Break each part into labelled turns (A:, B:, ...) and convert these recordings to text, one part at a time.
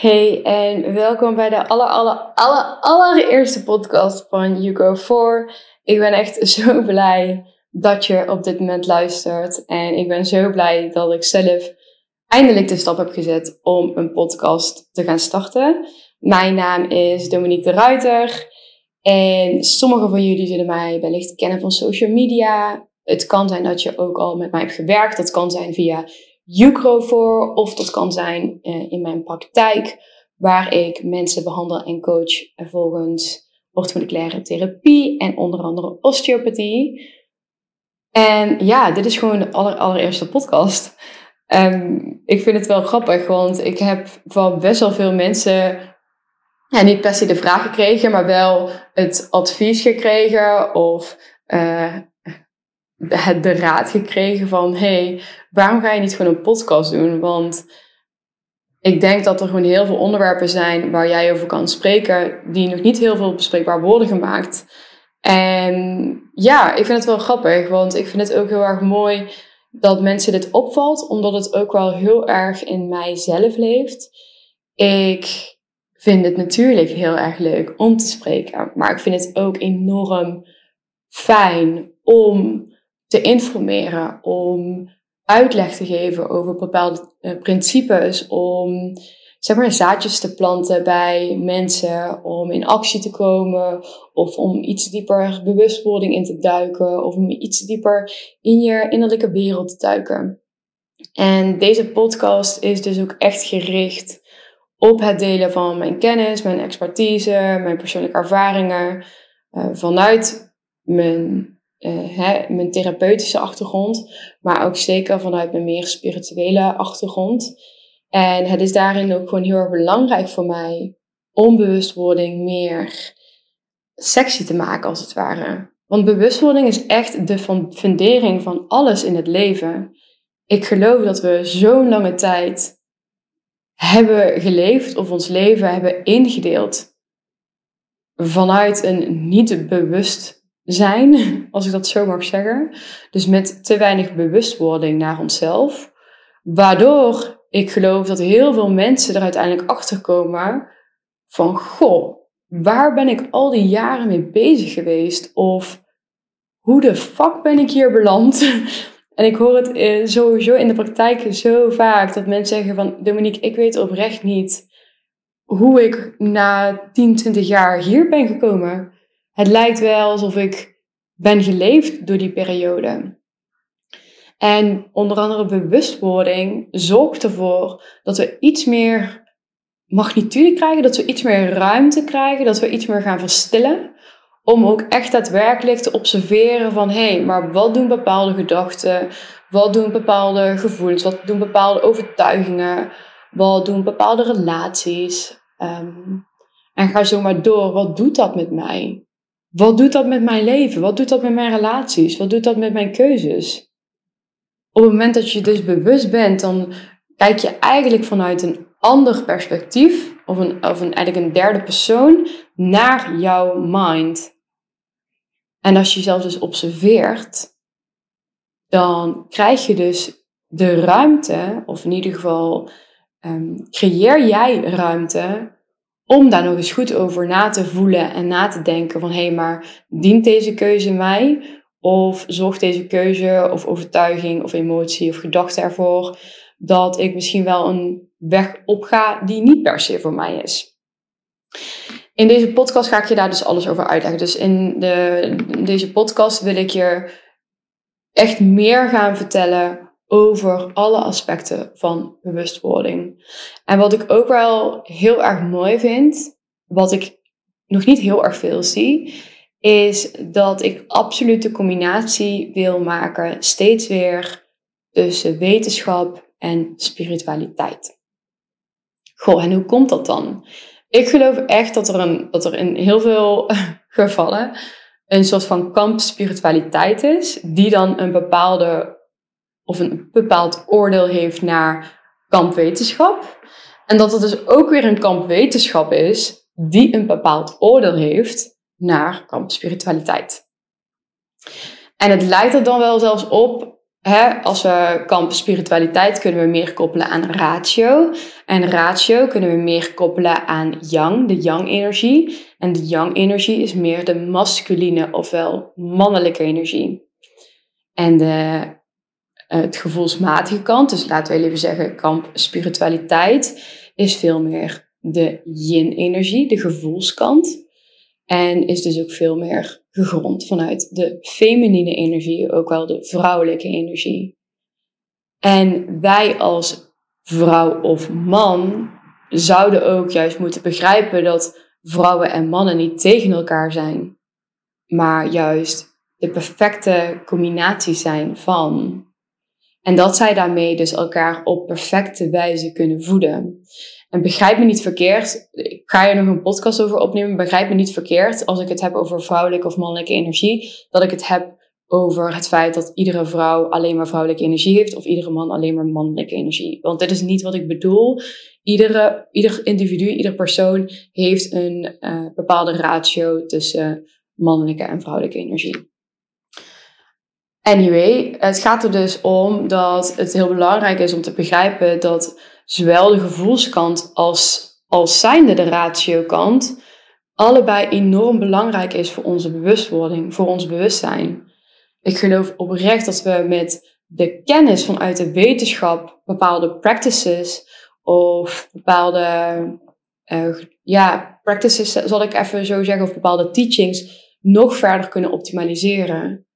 A: Hey en welkom bij de aller, aller, aller, allereerste podcast van You Go For. Ik ben echt zo blij dat je op dit moment luistert. En ik ben zo blij dat ik zelf eindelijk de stap heb gezet om een podcast te gaan starten. Mijn naam is Dominique de Ruiter. En sommigen van jullie zullen mij wellicht kennen van social media. Het kan zijn dat je ook al met mij hebt gewerkt. Dat kan zijn via Ucro voor, of dat kan zijn uh, in mijn praktijk, waar ik mensen behandel en coach volgens orthomoleculaire therapie en onder andere osteopathie. En ja, dit is gewoon de aller, allereerste podcast. Um, ik vind het wel grappig, want ik heb van best wel veel mensen ja, niet per se de vraag gekregen, maar wel het advies gekregen of uh, de, de raad gekregen van hey, waarom ga je niet gewoon een podcast doen? Want ik denk dat er gewoon heel veel onderwerpen zijn waar jij over kan spreken, die nog niet heel veel bespreekbaar worden gemaakt. En ja, ik vind het wel grappig, want ik vind het ook heel erg mooi dat mensen dit opvalt, omdat het ook wel heel erg in mijzelf leeft. Ik vind het natuurlijk heel erg leuk om te spreken, maar ik vind het ook enorm fijn om te informeren, om uitleg te geven over bepaalde uh, principes, om zeg maar zaadjes te planten bij mensen, om in actie te komen of om iets dieper bewustwording in te duiken of om iets dieper in je innerlijke wereld te duiken. En deze podcast is dus ook echt gericht op het delen van mijn kennis, mijn expertise, mijn persoonlijke ervaringen uh, vanuit mijn uh, hè, mijn therapeutische achtergrond, maar ook zeker vanuit mijn meer spirituele achtergrond. En het is daarin ook gewoon heel erg belangrijk voor mij om bewustwording meer sexy te maken, als het ware. Want bewustwording is echt de fundering van alles in het leven. Ik geloof dat we zo'n lange tijd hebben geleefd of ons leven hebben ingedeeld vanuit een niet bewust zijn, als ik dat zo mag zeggen. Dus met te weinig bewustwording naar onszelf. Waardoor ik geloof dat heel veel mensen er uiteindelijk achter komen van, goh, waar ben ik al die jaren mee bezig geweest? Of hoe de fuck ben ik hier beland? En ik hoor het eh, sowieso in de praktijk zo vaak dat mensen zeggen van Dominique, ik weet oprecht niet hoe ik na 10, 20 jaar hier ben gekomen het lijkt wel alsof ik ben geleefd door die periode. En onder andere bewustwording zorgt ervoor dat we iets meer magnitude krijgen, dat we iets meer ruimte krijgen, dat we iets meer gaan verstillen. Om ook echt daadwerkelijk te observeren van hé, hey, maar wat doen bepaalde gedachten? Wat doen bepaalde gevoelens? Wat doen bepaalde overtuigingen? Wat doen bepaalde relaties? Um, en ga zo maar door. Wat doet dat met mij? Wat doet dat met mijn leven? Wat doet dat met mijn relaties? Wat doet dat met mijn keuzes? Op het moment dat je dus bewust bent, dan kijk je eigenlijk vanuit een ander perspectief, of, een, of een, eigenlijk een derde persoon, naar jouw mind. En als je jezelf dus observeert, dan krijg je dus de ruimte, of in ieder geval um, creëer jij ruimte om daar nog eens goed over na te voelen en na te denken van hé, hey, maar dient deze keuze mij? Of zorgt deze keuze of overtuiging of emotie of gedachte ervoor dat ik misschien wel een weg op ga die niet per se voor mij is? In deze podcast ga ik je daar dus alles over uitleggen. Dus in, de, in deze podcast wil ik je echt meer gaan vertellen over alle aspecten van bewustwording. En wat ik ook wel heel erg mooi vind, wat ik nog niet heel erg veel zie, is dat ik absoluut de combinatie wil maken, steeds weer tussen wetenschap en spiritualiteit. Goh, en hoe komt dat dan? Ik geloof echt dat er, een, dat er in heel veel gevallen een soort van kamp spiritualiteit is, die dan een bepaalde of een bepaald oordeel heeft naar kampwetenschap. En dat er dus ook weer een kampwetenschap is die een bepaald oordeel heeft naar kampspiritualiteit. En het lijkt er dan wel zelfs op, hè, als we kamp spiritualiteit kunnen we meer koppelen aan ratio. En ratio kunnen we meer koppelen aan yang, de yang-energie. En de yang-energie is meer de masculine ofwel mannelijke energie. En de, het gevoelsmatige kant, dus laten we even zeggen kamp spiritualiteit, is veel meer de yin-energie, de gevoelskant. En is dus ook veel meer gegrond vanuit de feminine energie, ook wel de vrouwelijke energie. En wij als vrouw of man zouden ook juist moeten begrijpen dat vrouwen en mannen niet tegen elkaar zijn, maar juist de perfecte combinatie zijn van. En dat zij daarmee dus elkaar op perfecte wijze kunnen voeden. En begrijp me niet verkeerd, ik ga hier nog een podcast over opnemen, begrijp me niet verkeerd als ik het heb over vrouwelijke of mannelijke energie, dat ik het heb over het feit dat iedere vrouw alleen maar vrouwelijke energie heeft of iedere man alleen maar mannelijke energie. Want dit is niet wat ik bedoel. Iedere, ieder individu, ieder persoon heeft een uh, bepaalde ratio tussen mannelijke en vrouwelijke energie. Anyway, het gaat er dus om dat het heel belangrijk is om te begrijpen dat zowel de gevoelskant als, als zijnde de ratiokant allebei enorm belangrijk is voor onze bewustwording, voor ons bewustzijn. Ik geloof oprecht dat we met de kennis vanuit de wetenschap bepaalde practices of bepaalde, uh, ja, practices zal ik even zo zeggen, of bepaalde teachings nog verder kunnen optimaliseren.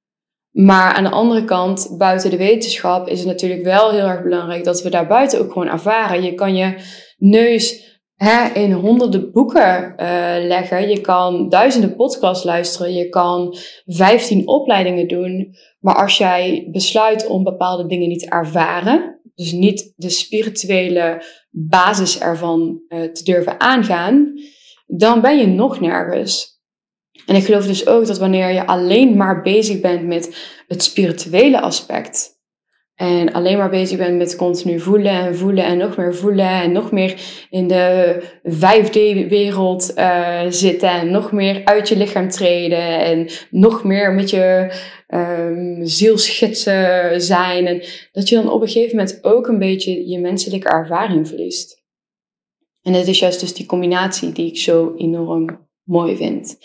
A: Maar aan de andere kant, buiten de wetenschap, is het natuurlijk wel heel erg belangrijk dat we daar buiten ook gewoon ervaren. Je kan je neus hè, in honderden boeken uh, leggen. Je kan duizenden podcasts luisteren. Je kan vijftien opleidingen doen. Maar als jij besluit om bepaalde dingen niet te ervaren, dus niet de spirituele basis ervan uh, te durven aangaan, dan ben je nog nergens. En ik geloof dus ook dat wanneer je alleen maar bezig bent met het spirituele aspect. En alleen maar bezig bent met continu voelen en voelen en nog meer voelen en nog meer in de 5D-wereld uh, eh, zitten en nog meer uit je lichaam treden en nog meer met je um, zielschitsen zijn. En dat je dan op een gegeven moment ook een beetje je menselijke ervaring verliest. En het is juist dus die combinatie die ik zo enorm mooi vind.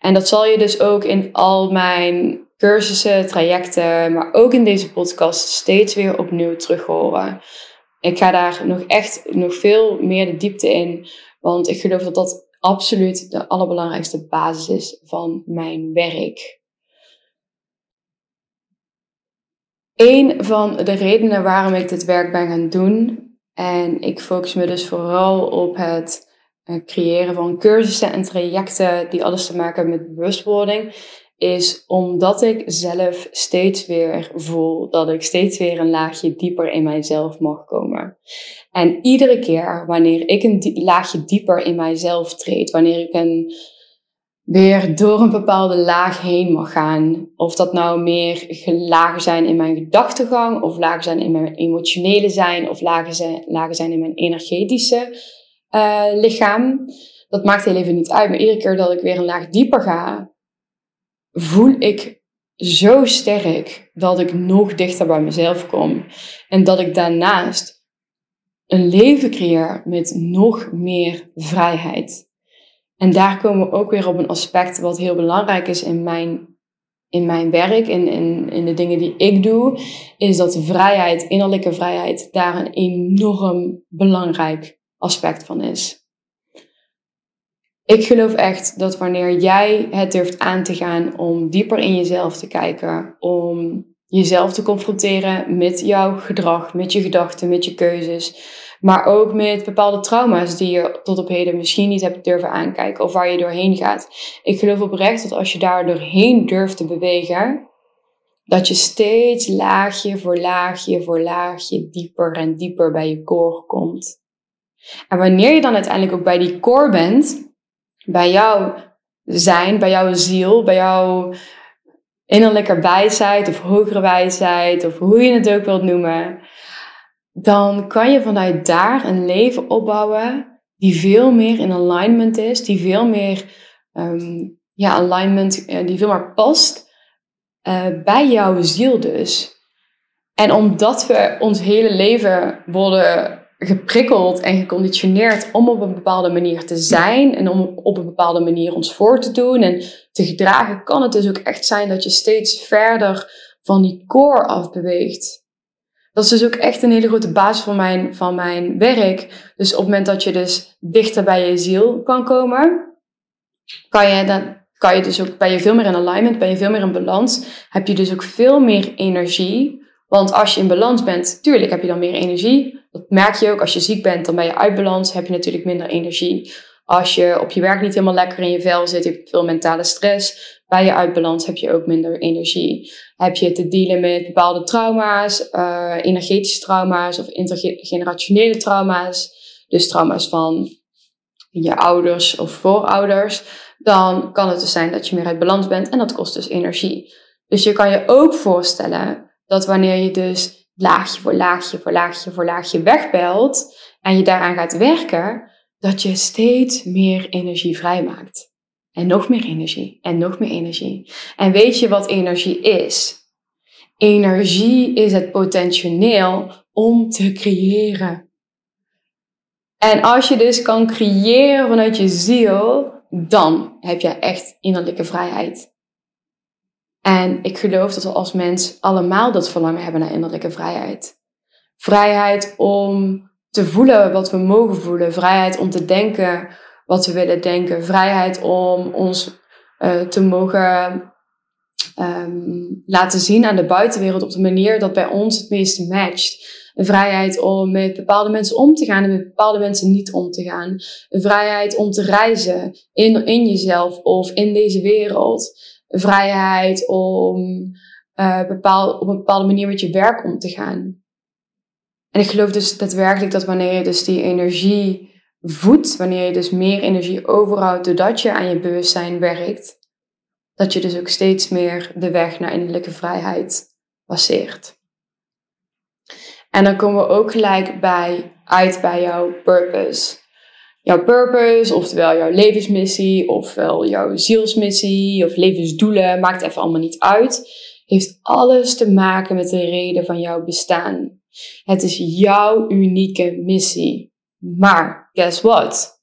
A: En dat zal je dus ook in al mijn cursussen, trajecten, maar ook in deze podcast steeds weer opnieuw terug horen. Ik ga daar nog echt nog veel meer de diepte in, want ik geloof dat dat absoluut de allerbelangrijkste basis is van mijn werk. Een van de redenen waarom ik dit werk ben gaan doen, en ik focus me dus vooral op het creëren van cursussen en trajecten die alles te maken hebben met bewustwording, is omdat ik zelf steeds weer voel dat ik steeds weer een laagje dieper in mijzelf mag komen. En iedere keer wanneer ik een laagje dieper in mijzelf treed, wanneer ik een weer door een bepaalde laag heen mag gaan. Of dat nou meer lager zijn in mijn gedachtegang, of lager zijn in mijn emotionele zijn, of lager zijn, lager zijn in mijn energetische uh, lichaam. Dat maakt heel even niet uit. Maar iedere keer dat ik weer een laag dieper ga, voel ik zo sterk dat ik nog dichter bij mezelf kom. En dat ik daarnaast een leven creëer met nog meer vrijheid. En daar komen we ook weer op een aspect wat heel belangrijk is in mijn, in mijn werk, in, in, in de dingen die ik doe, is dat vrijheid, innerlijke vrijheid, daar een enorm belangrijk aspect van is. Ik geloof echt dat wanneer jij het durft aan te gaan om dieper in jezelf te kijken, om jezelf te confronteren met jouw gedrag, met je gedachten, met je keuzes. Maar ook met bepaalde trauma's die je tot op heden misschien niet hebt durven aankijken of waar je doorheen gaat. Ik geloof oprecht dat als je daar doorheen durft te bewegen, dat je steeds laagje voor laagje voor laagje dieper en dieper bij je core komt. En wanneer je dan uiteindelijk ook bij die core bent, bij jouw zijn, bij jouw ziel, bij jouw innerlijke wijsheid of hogere wijsheid of hoe je het ook wilt noemen, dan kan je vanuit daar een leven opbouwen die veel meer in alignment is, die veel meer um, ja, alignment, uh, die veel meer past uh, bij jouw ziel dus. En omdat we ons hele leven worden geprikkeld en geconditioneerd om op een bepaalde manier te zijn en om op een bepaalde manier ons voor te doen en te gedragen, kan het dus ook echt zijn dat je steeds verder van die core af beweegt. Dat is dus ook echt een hele grote basis van mijn, van mijn werk. Dus op het moment dat je dus dichter bij je ziel kan komen, kan je, dan, kan je dus ook, ben je veel meer in alignment, ben je veel meer in balans, heb je dus ook veel meer energie. Want als je in balans bent, tuurlijk heb je dan meer energie. Dat merk je ook. Als je ziek bent, dan ben je uit balans, heb je natuurlijk minder energie. Als je op je werk niet helemaal lekker in je vel zit, heb je veel mentale stress. Bij je uit balans heb je ook minder energie. Heb je te dealen met bepaalde trauma's, uh, energetische trauma's of intergenerationele trauma's. Dus trauma's van je ouders of voorouders. Dan kan het dus zijn dat je meer uit balans bent en dat kost dus energie. Dus je kan je ook voorstellen dat wanneer je dus laagje voor laagje voor laagje voor laagje wegbelt en je daaraan gaat werken, dat je steeds meer energie vrijmaakt. En nog meer energie. En nog meer energie. En weet je wat energie is? Energie is het potentieel om te creëren. En als je dus kan creëren vanuit je ziel, dan heb je echt innerlijke vrijheid. En ik geloof dat we als mens allemaal dat verlangen hebben naar innerlijke vrijheid. Vrijheid om te voelen wat we mogen voelen. Vrijheid om te denken wat we willen denken. Vrijheid om ons uh, te mogen um, laten zien aan de buitenwereld op de manier dat bij ons het meeste matcht. Een vrijheid om met bepaalde mensen om te gaan en met bepaalde mensen niet om te gaan. Een vrijheid om te reizen in, in jezelf of in deze wereld. Vrijheid om uh, bepaal, op een bepaalde manier met je werk om te gaan. En ik geloof dus daadwerkelijk dat wanneer je dus die energie voedt, wanneer je dus meer energie overhoudt doordat je aan je bewustzijn werkt, dat je dus ook steeds meer de weg naar innerlijke vrijheid passeert. En dan komen we ook gelijk bij, uit bij jouw purpose. Jouw purpose, oftewel jouw levensmissie, ofwel jouw zielsmissie of levensdoelen, maakt even allemaal niet uit. Heeft alles te maken met de reden van jouw bestaan. Het is jouw unieke missie. Maar guess what?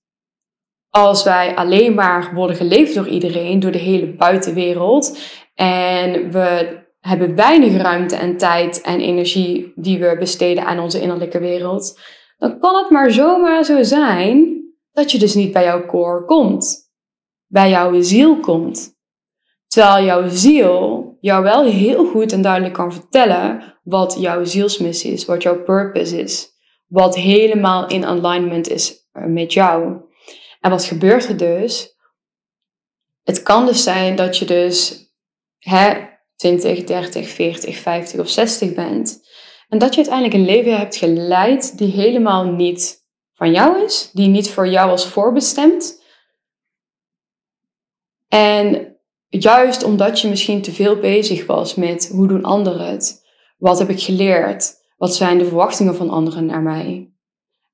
A: Als wij alleen maar worden geleefd door iedereen, door de hele buitenwereld, en we hebben weinig ruimte en tijd en energie die we besteden aan onze innerlijke wereld, dan kan het maar zomaar zo zijn dat je dus niet bij jouw core komt, bij jouw ziel komt. Terwijl jouw ziel jou wel heel goed en duidelijk kan vertellen wat jouw zielsmissie is, wat jouw purpose is, wat helemaal in alignment is eh, met jou. En wat gebeurt er dus? Het kan dus zijn dat je dus hè, 20, 30, 40, 50 of 60 bent. En dat je uiteindelijk een leven hebt geleid die helemaal niet van jou is, die niet voor jou was voorbestemd. En juist omdat je misschien te veel bezig was met hoe doen anderen het? Wat heb ik geleerd? Wat zijn de verwachtingen van anderen naar mij?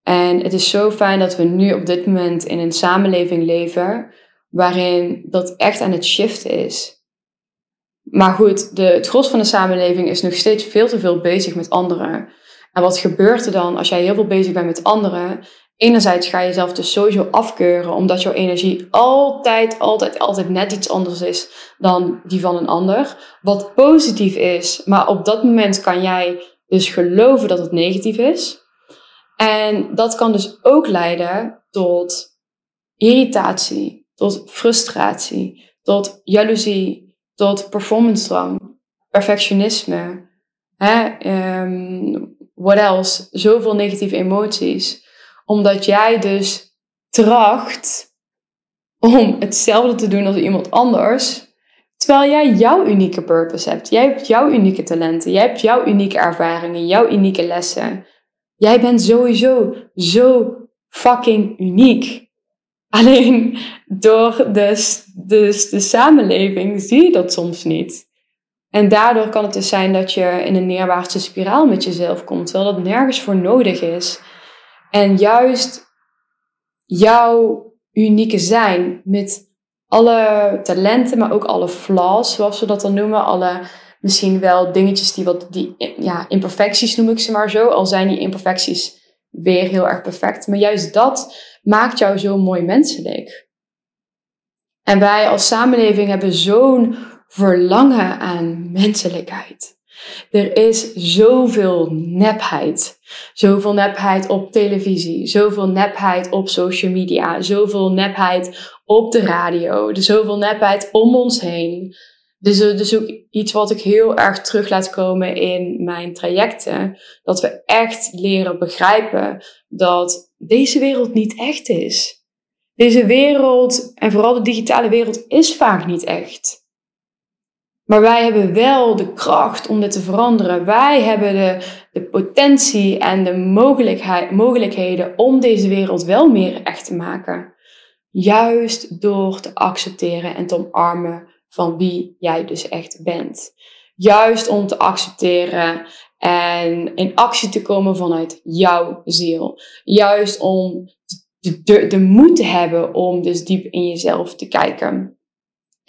A: En het is zo fijn dat we nu op dit moment in een samenleving leven waarin dat echt aan het shiften is. Maar goed, de, het gros van de samenleving is nog steeds veel te veel bezig met anderen. En wat gebeurt er dan als jij heel veel bezig bent met anderen? Enerzijds ga je jezelf dus sowieso afkeuren, omdat jouw energie altijd, altijd, altijd net iets anders is dan die van een ander. Wat positief is, maar op dat moment kan jij dus geloven dat het negatief is. En dat kan dus ook leiden tot irritatie, tot frustratie, tot jaloezie, tot performance drang. perfectionisme, hè, um, what else, zoveel negatieve emoties. Omdat jij dus tracht om hetzelfde te doen als iemand anders. Terwijl jij jouw unieke purpose hebt. Jij hebt jouw unieke talenten. Jij hebt jouw unieke ervaringen, jouw unieke lessen. Jij bent sowieso zo fucking uniek. Alleen door de, de, de samenleving zie je dat soms niet. En daardoor kan het dus zijn dat je in een neerwaartse spiraal met jezelf komt, terwijl dat nergens voor nodig is. En juist jouw unieke zijn met alle talenten, maar ook alle flaws, zoals we dat dan noemen, alle misschien wel dingetjes die wat, die, ja, imperfecties noem ik ze maar zo, al zijn die imperfecties weer heel erg perfect. Maar juist dat maakt jou zo mooi menselijk. En wij als samenleving hebben zo'n verlangen aan menselijkheid. Er is zoveel nepheid. Zoveel nepheid op televisie, zoveel nepheid op social media, zoveel nepheid op de radio, zoveel nepheid om ons heen. Dus, dus ook iets wat ik heel erg terug laat komen in mijn trajecten. Dat we echt leren begrijpen dat deze wereld niet echt is. Deze wereld, en vooral de digitale wereld, is vaak niet echt. Maar wij hebben wel de kracht om dit te veranderen. Wij hebben de, de potentie en de mogelijkheden om deze wereld wel meer echt te maken. Juist door te accepteren en te omarmen van wie jij dus echt bent. Juist om te accepteren en in actie te komen vanuit jouw ziel. Juist om de, de, de moed te hebben om dus diep in jezelf te kijken.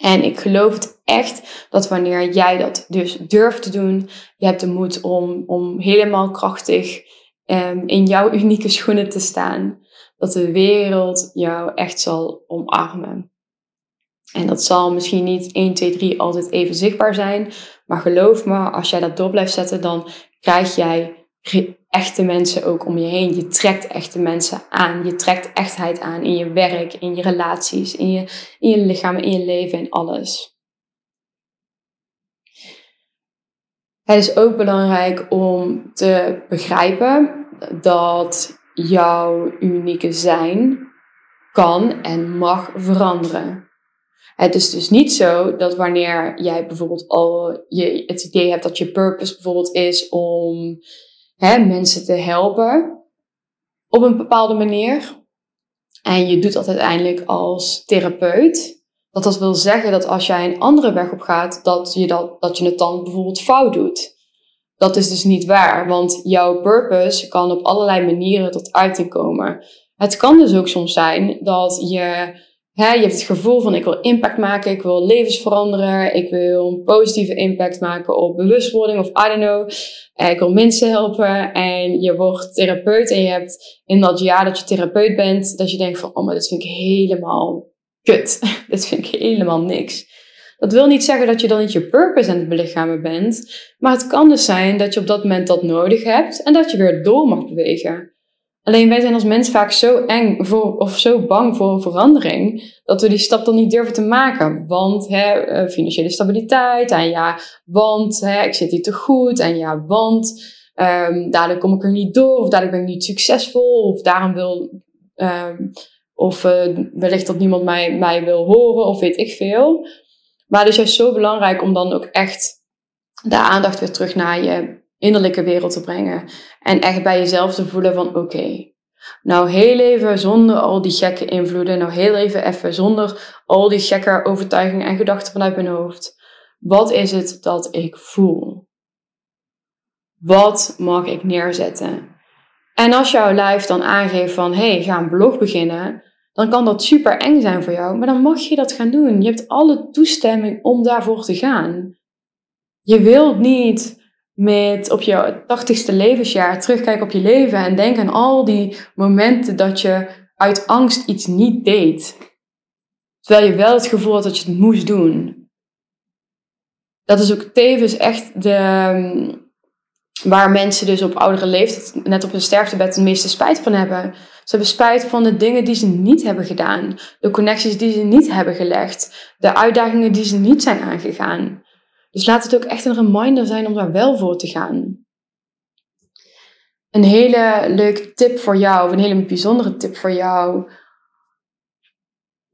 A: En ik geloof het echt dat wanneer jij dat dus durft te doen, je hebt de moed om, om helemaal krachtig um, in jouw unieke schoenen te staan, dat de wereld jou echt zal omarmen. En dat zal misschien niet 1, 2, 3 altijd even zichtbaar zijn, maar geloof me, als jij dat door blijft zetten, dan krijg jij echte mensen ook om je heen. Je trekt echte mensen aan. Je trekt echtheid aan in je werk, in je relaties, in je, in je lichaam, in je leven, in alles. Het is ook belangrijk om te begrijpen dat jouw unieke zijn kan en mag veranderen. Het is dus niet zo dat wanneer jij bijvoorbeeld al je, het idee hebt dat je purpose bijvoorbeeld is om hè, mensen te helpen op een bepaalde manier. En je doet dat uiteindelijk als therapeut. Dat dat wil zeggen dat als jij een andere weg op gaat, dat je, dat, dat je het dan bijvoorbeeld fout doet. Dat is dus niet waar, want jouw purpose kan op allerlei manieren tot uiting komen. Het kan dus ook soms zijn dat je je hebt het gevoel van ik wil impact maken, ik wil levens veranderen, ik wil een positieve impact maken op bewustwording of I don't know. Eh, ik wil mensen helpen en je wordt therapeut en je hebt in dat jaar dat je therapeut bent, dat je denkt van oh maar dit vind ik helemaal kut. dit vind ik helemaal niks. Dat wil niet zeggen dat je dan niet je purpose aan het belichamen bent, maar het kan dus zijn dat je op dat moment dat nodig hebt en dat je weer door mag bewegen. Alleen wij zijn als mens vaak zo eng voor, of zo bang voor verandering, dat we die stap dan niet durven te maken. Want hè, eh, financiële stabiliteit, en ja, want hè, ik zit hier te goed, en ja, want um, daardoor kom ik er niet door, of daardoor ben ik niet succesvol, of daarom wil, um, of uh, wellicht dat niemand mij, mij wil horen, of weet ik veel. Maar het is juist zo belangrijk om dan ook echt de aandacht weer terug naar je innerlijke wereld te brengen. En echt bij jezelf te voelen van oké, nou heel even zonder al die gekke invloeden, nou heel even even zonder al die gekke overtuigingen en gedachten vanuit mijn hoofd. Wat is het dat ik voel? Wat mag ik neerzetten? En als jouw lijf dan aangeeft van hey, ga een blog beginnen, dan kan dat super eng zijn voor jou, maar dan mag je dat gaan doen. Je hebt alle toestemming om daarvoor te gaan. Je wilt niet met op je tachtigste levensjaar terugkijken op je leven en denken aan al die momenten dat je uit angst iets niet deed. Terwijl je wel het gevoel had dat je het moest doen. Dat is ook tevens echt de, waar mensen dus op oudere leeftijd, net op hun sterftebed, het meeste spijt van hebben. Ze hebben spijt van de dingen die ze niet hebben gedaan, de connecties die ze niet hebben gelegd, de uitdagingen die ze niet zijn aangegaan. Dus laat het ook echt een reminder zijn om daar wel voor te gaan. Een hele leuke tip voor jou, of een hele bijzondere tip voor jou.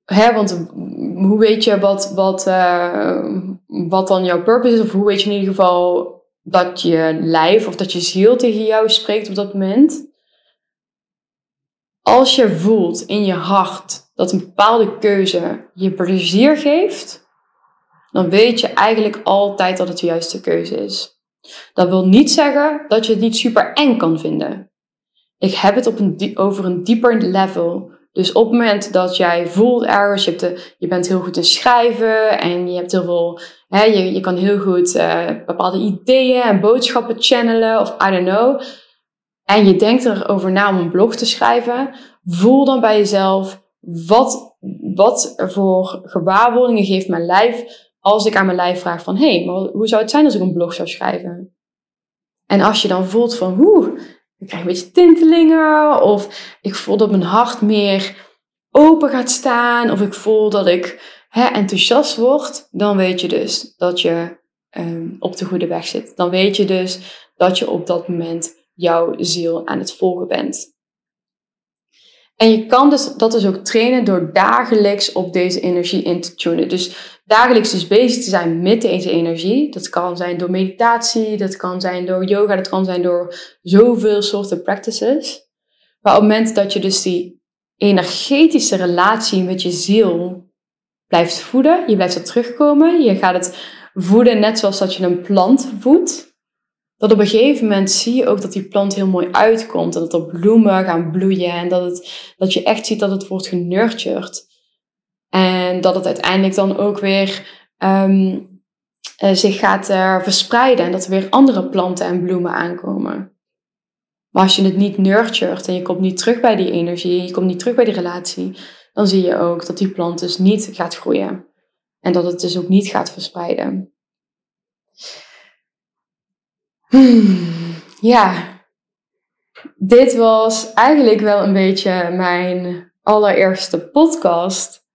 A: Hè, want hoe weet je wat, wat, uh, wat dan jouw purpose is? Of hoe weet je in ieder geval dat je lijf of dat je ziel tegen jou spreekt op dat moment? Als je voelt in je hart dat een bepaalde keuze je plezier geeft, dan weet je eigenlijk altijd dat het de juiste keuze is. Dat wil niet zeggen dat je het niet super eng kan vinden. Ik heb het op een, over een dieper level. Dus op het moment dat jij voelt ergens, je, je bent heel goed in schrijven en je hebt heel veel, hè, je, je kan heel goed uh, bepaalde ideeën en boodschappen channelen of I don't know. En je denkt erover na om een blog te schrijven. Voel dan bij jezelf, wat, wat voor gewaarwordingen geeft mijn lijf als ik aan mijn lijf vraag van, hé, hey, maar hoe zou het zijn als ik een blog zou schrijven? En als je dan voelt van, oeh, ik krijg een beetje tintelingen, of ik voel dat mijn hart meer open gaat staan, of ik voel dat ik hè, enthousiast word, dan weet je dus dat je um, op de goede weg zit. Dan weet je dus dat je op dat moment jouw ziel aan het volgen bent. En je kan dus, dat dus ook trainen door dagelijks op deze energie in te tunen. Dus dagelijks dus bezig te zijn met deze energie. Dat kan zijn door meditatie, dat kan zijn door yoga, dat kan zijn door zoveel soorten practices. Maar op het moment dat je dus die energetische relatie met je ziel blijft voeden, je blijft er terugkomen, je gaat het voeden net zoals dat je een plant voedt. Dat op een gegeven moment zie je ook dat die plant heel mooi uitkomt. En dat er bloemen gaan bloeien. En dat, het, dat je echt ziet dat het wordt genurtured. En dat het uiteindelijk dan ook weer um, zich gaat uh, verspreiden en dat er weer andere planten en bloemen aankomen. Maar als je het niet nurtured en je komt niet terug bij die energie, je komt niet terug bij die relatie, dan zie je ook dat die plant dus niet gaat groeien. En dat het dus ook niet gaat verspreiden. Hmm, ja, dit was eigenlijk wel een beetje mijn allereerste podcast.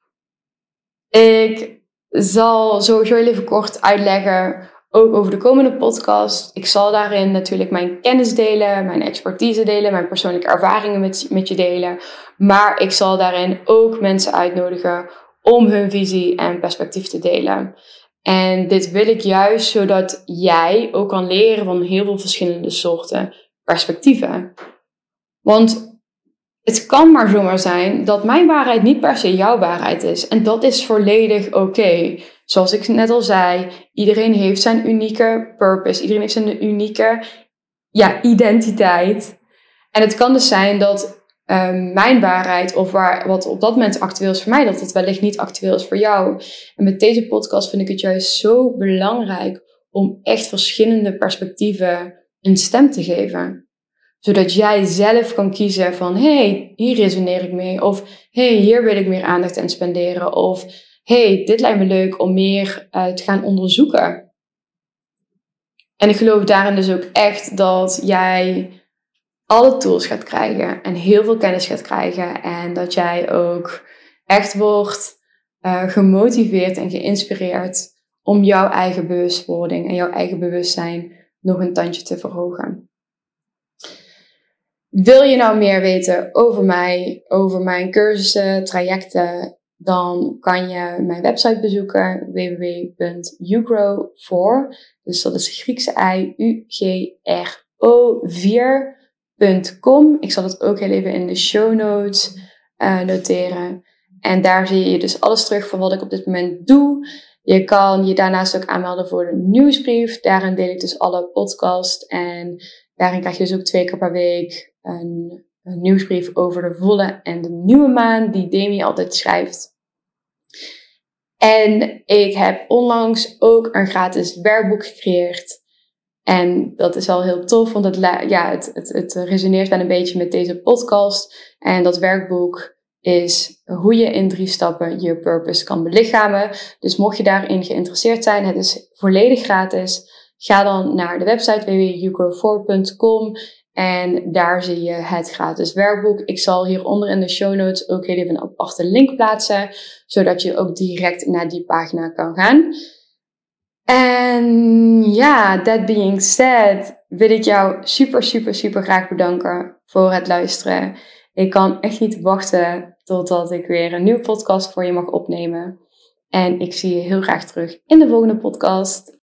A: Ik zal sowieso heel even kort uitleggen, ook over de komende podcast. Ik zal daarin natuurlijk mijn kennis delen, mijn expertise delen, mijn persoonlijke ervaringen met, met je delen. Maar ik zal daarin ook mensen uitnodigen om hun visie en perspectief te delen. En dit wil ik juist zodat jij ook kan leren van heel veel verschillende soorten perspectieven. Want het kan maar zomaar zijn dat mijn waarheid niet per se jouw waarheid is. En dat is volledig oké. Zoals ik net al zei, iedereen heeft zijn unieke purpose. Iedereen heeft zijn unieke ja, identiteit. En het kan dus zijn dat um, mijn waarheid of waar, wat op dat moment actueel is voor mij, dat het wellicht niet actueel is voor jou. En met deze podcast vind ik het juist zo belangrijk om echt verschillende perspectieven een stem te geven zodat jij zelf kan kiezen van, hey, hier resoneer ik mee. Of, hey, hier wil ik meer aandacht aan spenderen. Of, hey, dit lijkt me leuk om meer uh, te gaan onderzoeken. En ik geloof daarin dus ook echt dat jij alle tools gaat krijgen en heel veel kennis gaat krijgen. En dat jij ook echt wordt uh, gemotiveerd en geïnspireerd om jouw eigen bewustwording en jouw eigen bewustzijn nog een tandje te verhogen. Wil je nou meer weten over mij, over mijn cursussen, trajecten, dan kan je mijn website bezoeken www.ugrow4. Dus dat is Griekse I U G R O 4.com. Ik zal het ook heel even in de show notes uh, noteren. En daar zie je dus alles terug van wat ik op dit moment doe. Je kan je daarnaast ook aanmelden voor de nieuwsbrief. Daarin deel ik dus alle podcasts en daarin krijg je dus ook twee keer per week een, een nieuwsbrief over de volle en de nieuwe maan die Demi altijd schrijft. En ik heb onlangs ook een gratis werkboek gecreëerd. En dat is al heel tof, want het, ja, het, het, het resoneert wel een beetje met deze podcast. En dat werkboek is hoe je in drie stappen je purpose kan belichamen. Dus mocht je daarin geïnteresseerd zijn, het is volledig gratis. Ga dan naar de website www.ugrow4.com en daar zie je het gratis werkboek. Ik zal hieronder in de show notes ook heel even een aparte link plaatsen, zodat je ook direct naar die pagina kan gaan. En ja, that being said, wil ik jou super, super, super graag bedanken voor het luisteren. Ik kan echt niet wachten totdat ik weer een nieuwe podcast voor je mag opnemen. En ik zie je heel graag terug in de volgende podcast.